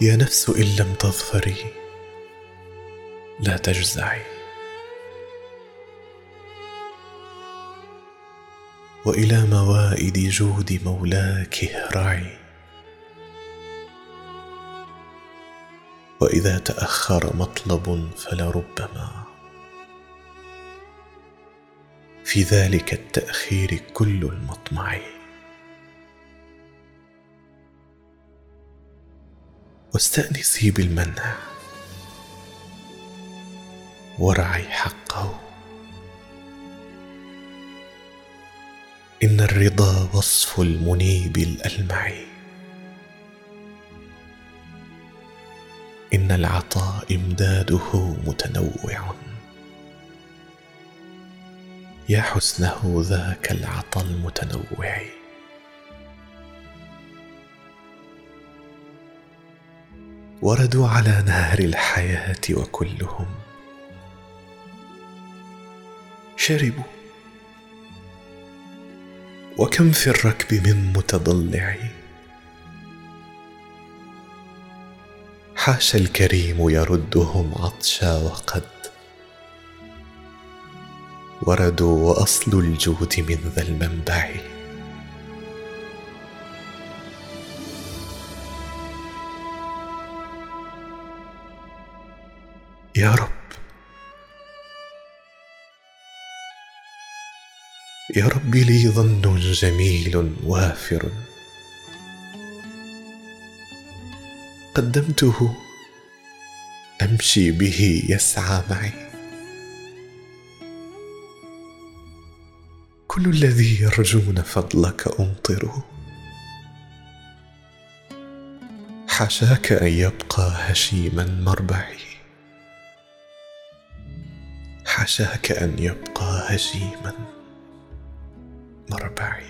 يا نفس إن لم تظفري. لا تجزعي. وإلى موائد جود مولاك اهرعي. وإذا تأخر مطلب فلربما. في ذلك التأخير كل المطمع واستأنسي بالمنع. وارعي حقه. إن الرضا وصف المنيب الألمع. إن العطاء إمداده متنوع. يا حسنه ذاك العطا المتنوع. وردوا على نهر الحياة وكلهم. شربوا. وكم في الركب من متضلع. حاشا الكريم يردهم عطشا وقد. وردوا وأصل الجود من ذا المنبع. يا رب. يا رب لي ظن جميل وافر. قدمته أمشي به يسعى معي. كل الذي يرجون فضلك أمطره. حاشاك أن يبقى هشيما مربعي. حاشاك أن يبقى هشيما مربعي